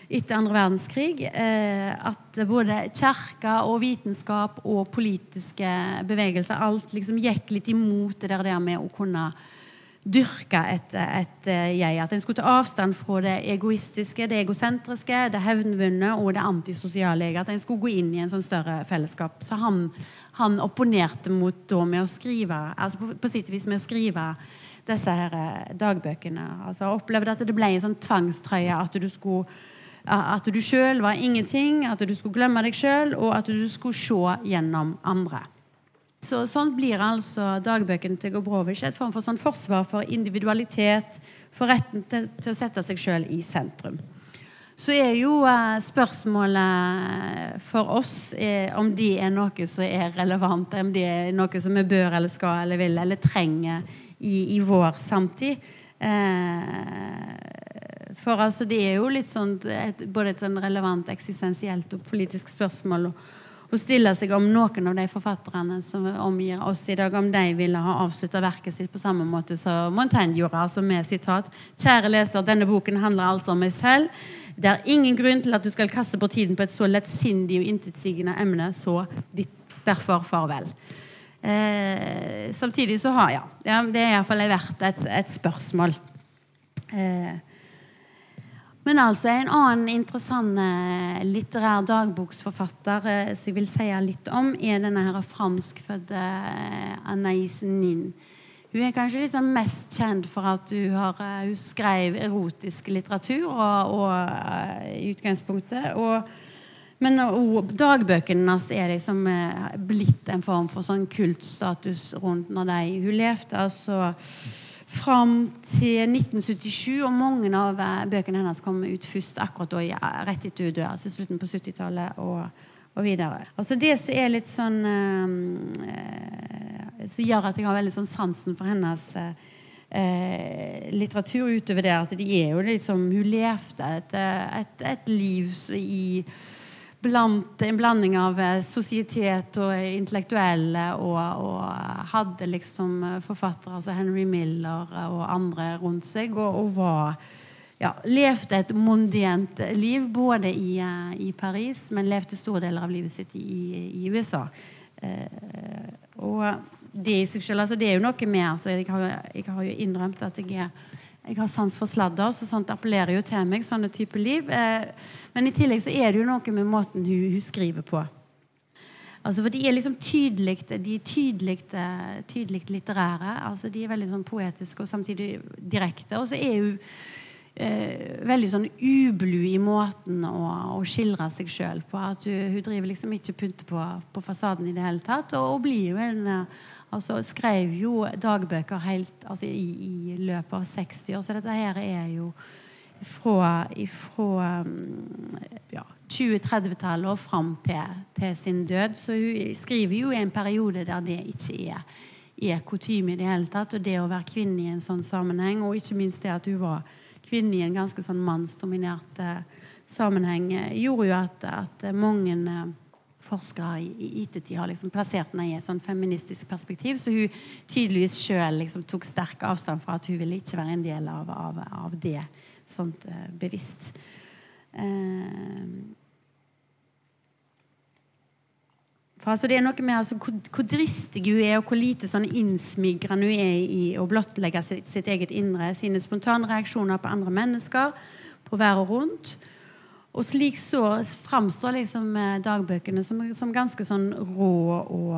etter andre verdenskrig, eh, at både kirka og vitenskap og politiske bevegelser alt liksom gikk litt imot det der med å kunne dyrke et, et, jeg. At en skulle ta avstand fra det egoistiske, det egosentriske, det hevnvunne og det antisosiale. At en skulle gå inn i en sånn større fellesskap. Så han han opponerte mot da med å skrive altså på, på sitt vis med å skrive disse her eh, dagbøkene. Altså Opplevde at det ble en sånn tvangstrøye. At du skulle at du sjøl var ingenting, at du skulle glemme deg sjøl, og at du skulle se gjennom andre. Så Sånn blir altså dagbøkene til Gobrovic et form for sånn forsvar for individualitet, for retten til, til å sette seg sjøl i sentrum så er jo eh, spørsmålet for oss er, om det er noe som er relevant, om det er noe som vi bør eller skal eller vil eller trenger i, i vår samtid. Eh, for altså, det er jo litt sånn et, både et sånn relevant eksistensielt og politisk spørsmål å stille seg om noen av de forfatterne som omgir oss i dag, om de ville ha avslutta verket sitt på samme måte som Montaigne gjorde, altså med sitat Kjære leser, denne boken handler altså om meg selv. Det er ingen grunn til at du skal kaste bort tiden på et så lettsindig og intetsigende emne, så derfor farvel. Eh, samtidig så har ja, ja Det er iallfall verdt et, et spørsmål. Eh, men altså en annen interessant eh, litterær dagboksforfatter eh, som jeg vil si litt om, er denne her franskfødte eh, Anaïs Nin. hun er kanskje liksom mest kjent for at hun, har, hun skrev erotisk litteratur og, og, i utgangspunktet. Og, men og, dagbøkene hennes er liksom blitt en form for sånn kultstatus rundt når de, hun levde. altså fram til 1977, og mange av bøkene hennes kom ut først akkurat da, rett etter hun døde, altså slutten på 70-tallet og, og, videre. Altså Det som er litt sånn øh, som gjør at jeg har veldig sånn sansen for hennes eh, litteratur utover det at de er jo liksom Hun levde et, et, et liv i blant, en blanding av eh, sosietet og intellektuelle, og, og, hadde liksom forfattere, altså Henry Miller og andre rundt seg, og, og var ja, levde et mondient liv både i, eh, i, Paris, men levde store deler av livet sitt i, i USA. Eh, og det i seg selv, altså det er jo noe med altså jeg, har, jeg, har, jo innrømt at jeg, er, jeg har sans for sladder, så sånt appellerer jo til meg. sånne type liv. Eh, men i tillegg så er det jo noe med måten hun, hun skriver på. Altså For de er liksom tydelig, de tydelig litterære. altså De er veldig sånn poetiske og samtidig direkte. Og så er hun eh, veldig sånn ublu i måten å, å skildre seg sjøl på. At hun, hun, driver liksom ikke pynter på, på fasaden i det hele tatt. Og, og blir jo en altså skrev jo dagbøker helt altså, i, i, løpet av 60 år. Så dette her er jo fra, fra mm, ja, 20-30-tallet og fram til, til, sin død. Så hun skriver jo i en periode der det ikke er, er kutyme i det hele tatt. Og det å være kvinne i en sånn sammenheng, og ikke minst det at hun var kvinne i en ganske sånn mannsdominert uh, sammenheng, gjorde jo at, at mange uh, forskere i ettertid har liksom plassert henne i et sånn feministisk perspektiv. Så hun tydeligvis sjøl liksom tok sterk avstand fra at hun ville ikke være en del av, av, av det sånt uh, bevisst. Uh, for altså Det er noe med altså, hvor, hvor, dristig hun er, og hvor lite sånn innsmigrende hun er i å blottlegge sitt, sitt eget indre, sine spontane reaksjoner på andre mennesker, på være rundt. Og slik så framstår liksom eh, dagbøkene som, som ganske sånn rå og,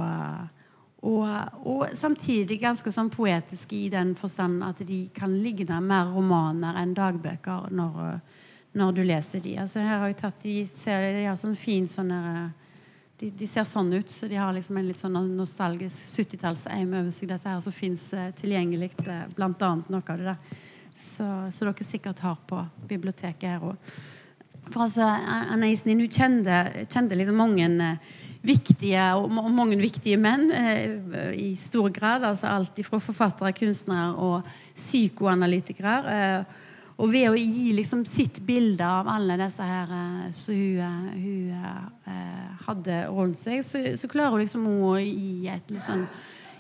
og, og, samtidig ganske sånn poetiske i den forstand at de kan ligne mer romaner enn dagbøker når, når du leser de. Altså her har jeg tatt, De, ser, de har sånn fin sånn de, de, ser sånn ut, så de har liksom en litt sånn nostalgisk 70-tallseim over seg. Dette her som fins uh, tilgjengelig, blant bl.a. noe av det der. Så, så dere sikkert har på biblioteket her òg. For altså, Anna Iselin hun kjente, kjente liksom mange eh, viktige og mange viktige menn eh, i stor grad. altså Alt fra forfattere, kunstnere og psykoanalytikere. Eh, og ved å gi liksom sitt bilde av alle disse her som hun, hun hadde rundt seg, så, så, klarer hun liksom å gi et litt sånn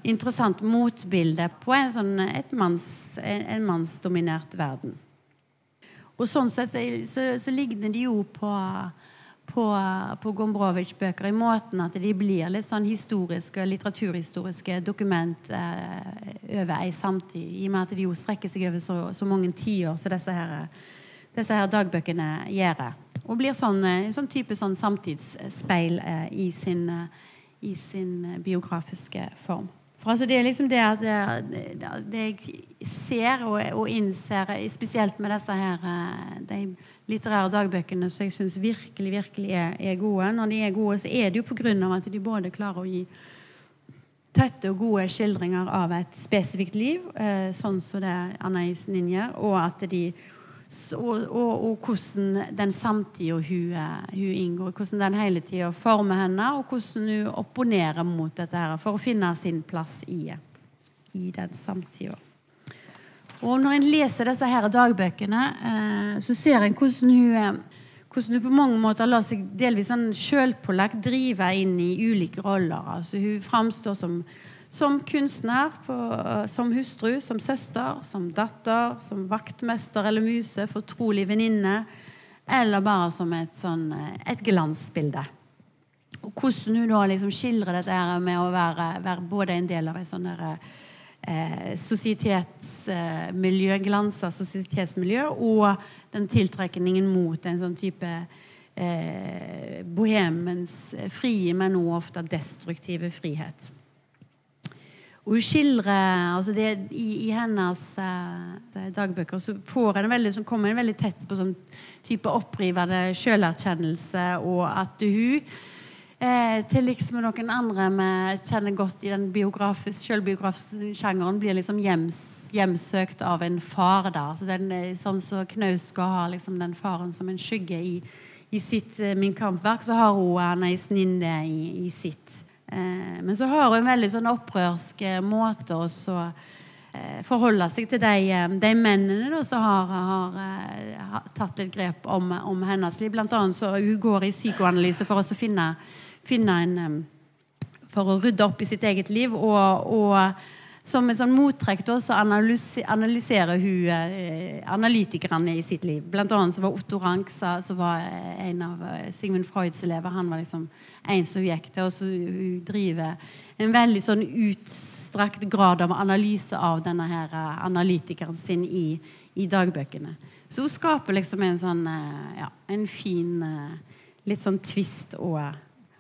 interessant motbilde på en, sånn, manns, mannsdominert verden. Og sånn sett så, så ligner de jo på, på, på Gombrowicz-bøker i måten at de blir litt sånn historiske, litteraturhistoriske dokument eh, over ei samtid. I og med at de jo strekker seg over så, så mange tiår som disse, her, disse her dagbøkene gjør. Og blir sånn, sånn type sånn samtidsspeil eh, i, sin, i sin biografiske form. For altså Det er liksom det at det, det jeg ser og, og, innser, spesielt med disse her eh, de litterære dagbøkene som jeg syns virkelig virkelig er, er, gode Når de er gode, så er det jo pga. at de både klarer å gi tette og gode skildringer av et spesifikt liv, eh, sånn som det Anais Ninja, og at de og, og, og, hvordan den samtida hun, hun, inngår Hvordan den hele tida former henne, og hvordan hun opponerer mot dette her for å finne sin plass i, i den samtida. Og når en leser disse her dagbøkene, eh, så ser en hvordan hun, hvordan hun på mange måter lar seg delvis sånn sjølpålagt drive inn i ulike roller. Altså Hun framstår som som kunstner, på, som hustru, som søster, som datter, som vaktmester eller muse, fortrolig venninne. Eller bare som et, sånn, et glansbilde. Og hvordan hun da liksom skildrer dette med å være, være både en del av en sånn eh, sosietetsmiljø, eh, glansa sosietetsmiljø, og den tiltrekningen mot en sånn type eh, bohemens frie, men også ofte destruktive frihet. Og hun skildrer altså det, i, i, hennes uh, dagbøker så får en veldig, så kommer en veldig tett på sånn type opprivende selverkjennelse, og at hun eh, til liksom noen andre vi kjenner godt i den selvbiografiske sjangeren, blir liksom hjems, hjemsøkt av en far. da, så den, Sånn som så Knausgård har liksom den faren som en skygge i, i sitt uh, Min kampverk, så har hun Anais Ninde i, i sitt. Eh, men så har hun en veldig sånn opprørsk eh, måte å eh, forholde seg til de, de mennene da, som har, har, har, tatt litt grep om, om, hennes liv. Blant annet så hun går i psykoanalyse for å finne, finne en For å rydde opp i sitt eget liv. og, og som en sånn mottrekk da, så analyserer hun eh, analytikerne i sitt liv. Blant annet så var Otto Rank som var en av eh, Sigmund Freuds elever. Han var liksom en som gikk til. Og så hun driver en veldig sånn utstrakt grad av analyse av denne her eh, analytikeren sin i, i dagbøkene. Så hun skaper liksom en sånn eh, ja, en fin eh, litt sånn twist og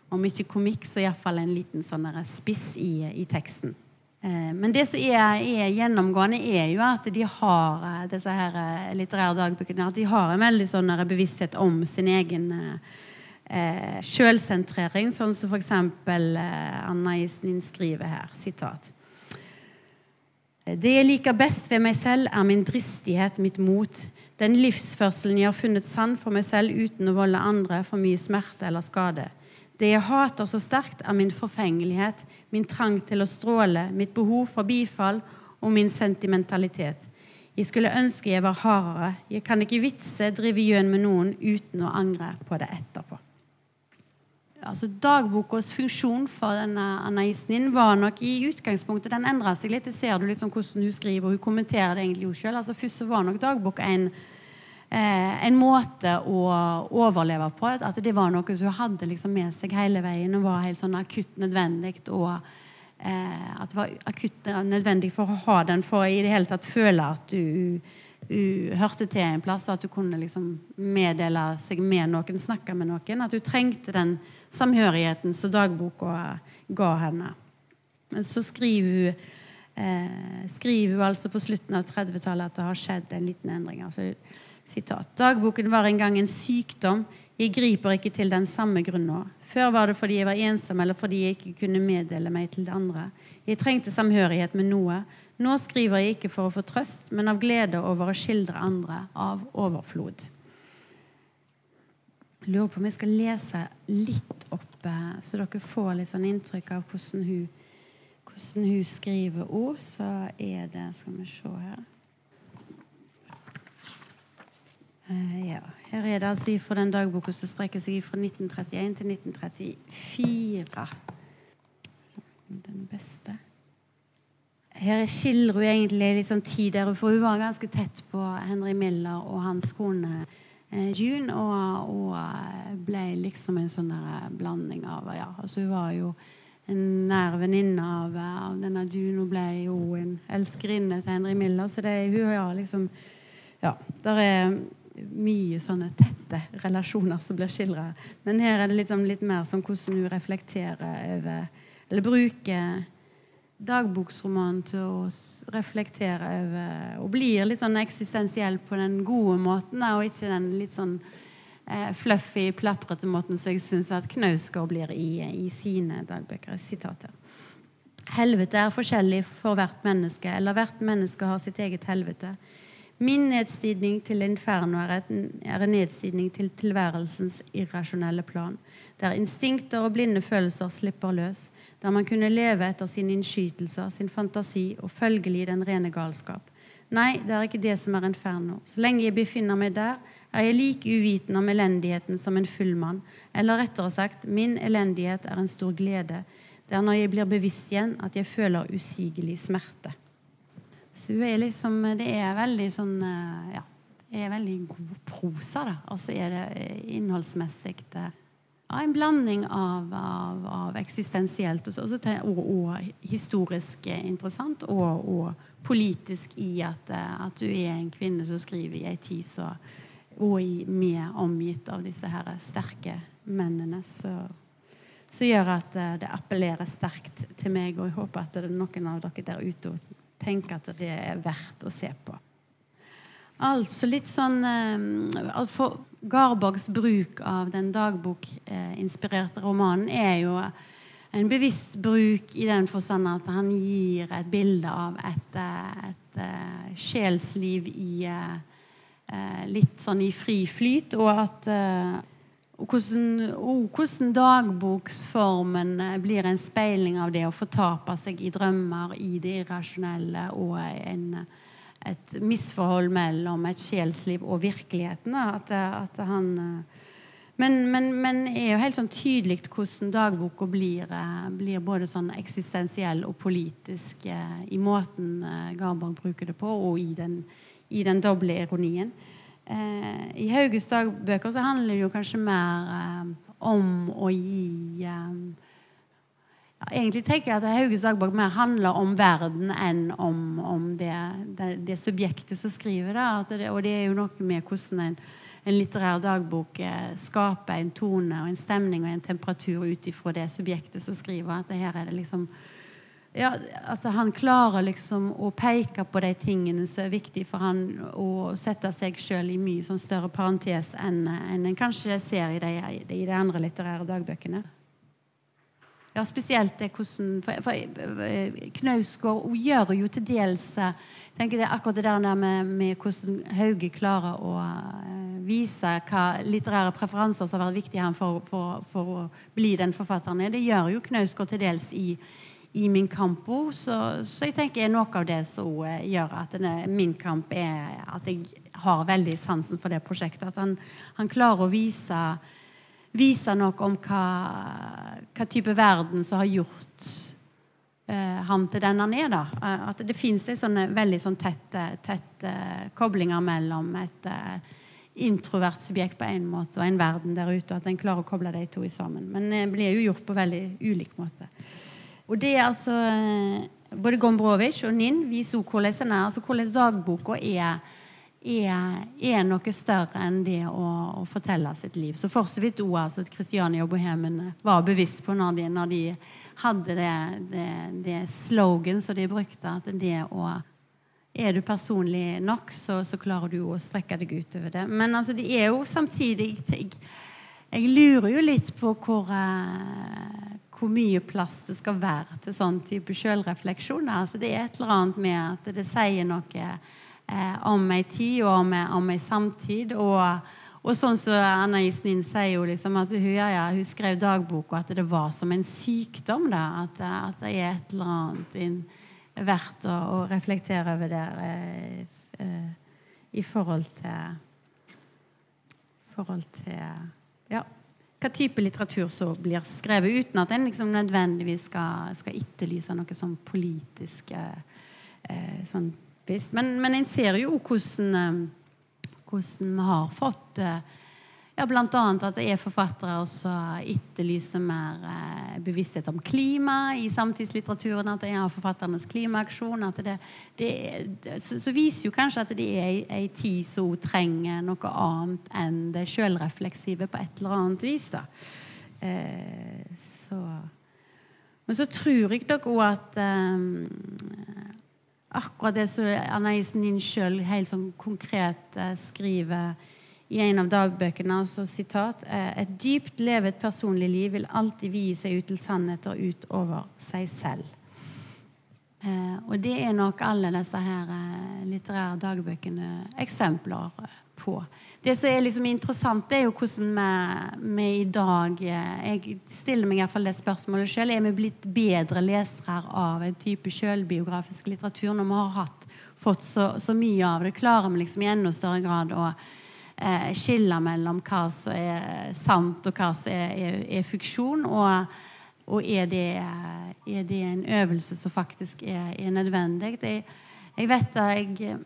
om ikke komikk, så iallfall en liten sånn spiss i, i teksten. Eh, men det som er, er, gjennomgående, er jo at de har eh, disse her eh, litterære dagbøkene at de har en veldig sånn bevissthet om sin egen eh, sjølsentrering, sånn som f.eks. Eh, Anna Isnin skriver her. Sitat. Det jeg liker best ved meg selv, er min dristighet, mitt mot. Den livsførselen jeg har funnet sann for meg selv uten å volde andre for mye smerte eller skade. Det jeg hater så sterkt, er min forfengelighet, min trang til å stråle, mitt behov for bifall og min sentimentalitet. Jeg skulle ønske jeg var hardere. Jeg kan ikke vitse, drive gjøn med noen uten å angre på det etterpå. Altså Dagbokas funksjon for denne Anaisen var nok i utgangspunktet Den endra seg litt. Det ser du liksom hvordan hun skriver, hun kommenterer det egentlig jo sjøl. Altså, først så var nok dagboka en en måte å overleve på. At det var noe som hun hadde liksom med seg hele veien og var helt sånn akutt nødvendig. Og eh, at det var akutt nødvendig for å ha den for i det hele tatt føle at du, du hørte til en plass, og at du kunne liksom meddele seg med noen, snakke med noen. At hun trengte den samhørigheten som dagboka ga henne. Men så skriver hun eh, skriver hun altså på slutten av 30-tallet at det har skjedd en liten endring. altså Sitat. Dagboken var en gang en sykdom. Jeg griper ikke til den samme grunn nå. Før var det fordi jeg var ensom, eller fordi jeg ikke kunne meddele meg til det andre. Jeg trengte samhørighet med noe. Nå skriver jeg ikke for å få trøst, men av glede over å skildre andre av overflod. Jeg lurer på om jeg skal lese litt opp, eh, så dere får litt sånn inntrykk av hvordan hun, hvordan hun skriver ord. Så er det Skal vi se her Uh, ja. Her er det altså fra den dagboka som strekker seg fra 1931 til 1934. Den beste. Her skildrer hun egentlig liksom tid der, for hun var ganske tett på Henry Miller og hans kone eh, June, og, og, eh, ble liksom en sånn blanding av ja, altså Hun var jo en nær venninne av, av, denne June, og ble jo en elskerinne til Henry Miller, så det, hun har liksom Ja, der er mye sånne tette relasjoner som blir skildra. Men her er det liksom litt mer som hvordan hun reflekterer over Eller bruker dagboksromanen til å reflektere over Og blir litt sånn eksistensiell på den gode måten, og ikke den litt sånn eh, fluffy, plaprete måten som jeg syns at Knausgård blir i, i sine dagbøker. Sitater. Helvete er forskjellig for hvert menneske, eller hvert menneske har sitt eget helvete. Min nedstigning til inferno er, en nedstigning til tilværelsens irrasjonelle plan, der instinkter og blinde følelser slipper løs, der man kunne leve etter sine innskytelser, sin fantasi og følgelig den rene galskap. Nei, det er ikke det som er inferno. Så lenge jeg befinner meg der, er jeg like uviten om elendigheten som en full mann. Eller rettere sagt, min elendighet er en stor glede. Det er når jeg blir bevisst igjen, at jeg føler usigelig smerte. Så er liksom, det er veldig sånn eh, Ja, det er veldig god prosa, da. Og så er det eh, innholdsmessig det, ja, en blanding av, av, av eksistensielt og, og, og, historisk interessant, og, og, politisk i at, eh, at, du er en kvinne som skriver i ei tid så og med omgitt av disse her sterke mennene. Som gjør at eh, det appellerer sterkt til meg. Og jeg håper at det er noen av dere der ute tenker at det er verdt å se på. Altså litt sånn eh, For Garborgs bruk av den dagbok-inspirerte romanen er jo en bevisst bruk i den forstand at han gir et bilde av et, eh, et, et eh, sjelsliv i litt sånn i fri flyt, og at og hvordan, og hvordan dagboksformen blir en speiling av det å fortape seg i drømmer, i det irrasjonelle og en et misforhold mellom et sjelsliv og virkeligheten. At, at han, men, men, men er jo helt sånn tydelig hvordan dagboka blir, blir, både sånn eksistensiell og politisk eh, i måten eh, Garborg bruker det på, og i den, i den doble ironien. Eh, I Hauges dagbøker så handler det jo kanskje mer eh, om å gi eh, ja, egentlig tenker jeg at Hauges dagbok mer handler om verden enn om, om det, det, det, subjektet som skriver det. det. Og det er jo noe med hvordan en, en litterær dagbok eh, skaper en tone og en stemning og en temperatur ut ifra det subjektet som skriver. At her er det liksom ja, at han klarer liksom å peke på de tingene som er viktige for han å sette seg sjøl i mye sånn større parentes enn en, en kanskje ser i de, i de andre litterære dagbøkene. Ja, spesielt det hvordan For, for eh, Knausgård gjør jo til dels eh, tenker det akkurat det der med, med hvordan Hauge klarer å uh, vise hva litterære preferanser som har vært viktige for, for, for, å bli den forfatteren er. Det gjør jo Knausgård til dels i, i Min kamp så, så, jeg tenker er noe av det som uh, gjør at denne, Min kamp er at jeg har veldig sansen for det prosjektet. At han, han klarer å vise vise noe om hva, hva, type verden som har gjort eh, han til den han er. da. Eh, at det fins veldig sånn tette, tette koblinger mellom et eh, introvert subjekt på en måte og en verden der ute. og At en klarer å koble de to sammen. Men det blir jo gjort på veldig ulik måte. Og det er altså eh, Både Gombrovic og Ninn viser hvordan den er. altså Hvordan dagboka er er, er, noe større enn det å, å, fortelle sitt liv. Så for så vidt òg altså, Kristiania og Bohemen var bevisst på når de, når de hadde det, det, det slogan som de brukte, at det å er du personlig nok, så, så, klarer du å strekke deg utover det. Men altså, det er jo samtidig Jeg, jeg lurer jo litt på hvor, uh, hvor mye plass det skal være til sånn type sjølrefleksjoner. Altså, det er et eller annet med at det sier noe eh, om ei tid og om, om ei samtid. Og, og sånn som så Anna Isnin sier jo liksom at hun, ja, ja, hun skrev dagbok, og at det var som en sykdom. Da, at, at det er et eller annet inn, verdt å, å, reflektere over der eh, eh, i forhold til forhold til ja, hva type litteratur som blir skrevet, uten at en liksom nødvendigvis skal, skal etterlyse noe sånn politisk eh, sånn visst. Men, men en ser jo hvordan, eh, hvordan vi har fått eh, ja, Bl.a. at det er forfattere som etterlyser mer eh, bevissthet om klima i samtidslitteraturen. At det er forfatternes klimaaksjon. det, det, så, så, viser jo kanskje at det er ei tid som trenger noe annet enn det sjølrefleksive på et eller annet vis. da. Eh, så. Men så tror jeg nok òg at eh, akkurat det som Anais Nin sjøl helt sånn konkret eh, skriver i en av dagbøkene. altså sitat, eh, Et dypt levet personlig liv vil alltid vie seg ut til sannheter utover seg selv. Eh, og det er nok alle disse her eh, litterære dagbøkene eksempler på. Det som er liksom interessant, er jo hvordan vi, vi i dag Jeg stiller meg i hvert fall det spørsmålet sjøl. Er vi blitt bedre lesere av en type sjølbiografisk litteratur når vi har hatt, fått så, så, mye av det? Klarer vi liksom i enda større grad å eh, skille mellom hva som er sant, og hva som er, er, er fiksjon? Og, og er, det, er, det, en øvelse som faktisk er, nødvendig? Jeg, jeg vet da jeg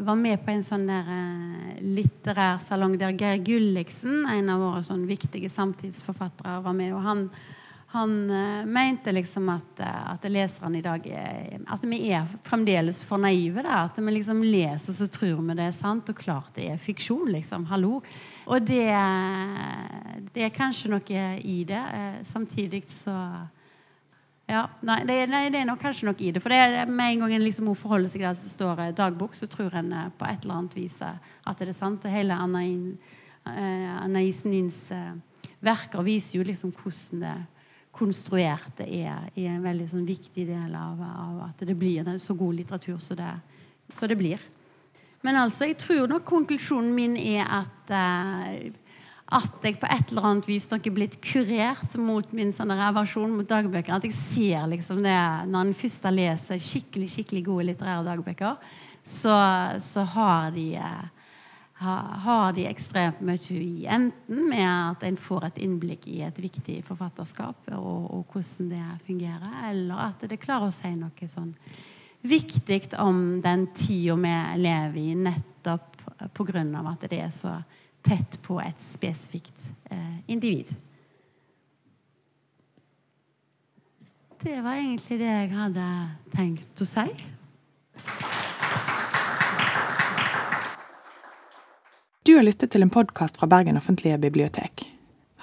var med på en sånn der uh, litterær salong der Geir Gulliksen, en av våre sånn viktige samtidsforfattere, var med. og han han uh, mente liksom at, uh, at leserne i dag At vi er fremdeles for naive. Da. At vi liksom leser så tror vi det er sant, og klart det er fiksjon. liksom, hallo. Og det, det er kanskje noe i det. Samtidig så ja, nei det, nei, det, er nok kanskje noe i det. For det er med en gang en liksom forholder seg til at det står dagbok, så tror en på et eller annet vis at det er sant. Og hele Anna Isenins verker viser jo liksom hvordan det konstruerte er, er en veldig sånn, viktig del av, av, at det blir så god litteratur som det, så det, blir. Men altså, jeg tror nok konklusjonen min er at eh, at jeg på et eller annet vis nok er blitt kurert mot min sånne aversjon mot dagbøker. At jeg ser liksom det når en først leser skikkelig skikkelig gode litterære dagbøker, så, så har de uh, har de ekstremt mye i. Enten med at en får et innblikk i et viktig forfatterskap og, og, hvordan det fungerer, eller at det klarer å si noe sånn viktig om den tida vi lever i, nettopp pga. at det er så tett på et spesifikt eh, individ. Det var egentlig det jeg hadde tenkt å si. Du har lyttet til en podkast fra Bergen offentlige bibliotek.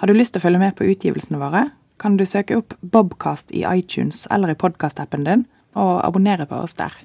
Har du lyst til å følge med på utgivelsene våre, kan du søke opp Bobcast i iTunes eller i podkastappen din, og abonnere på oss der.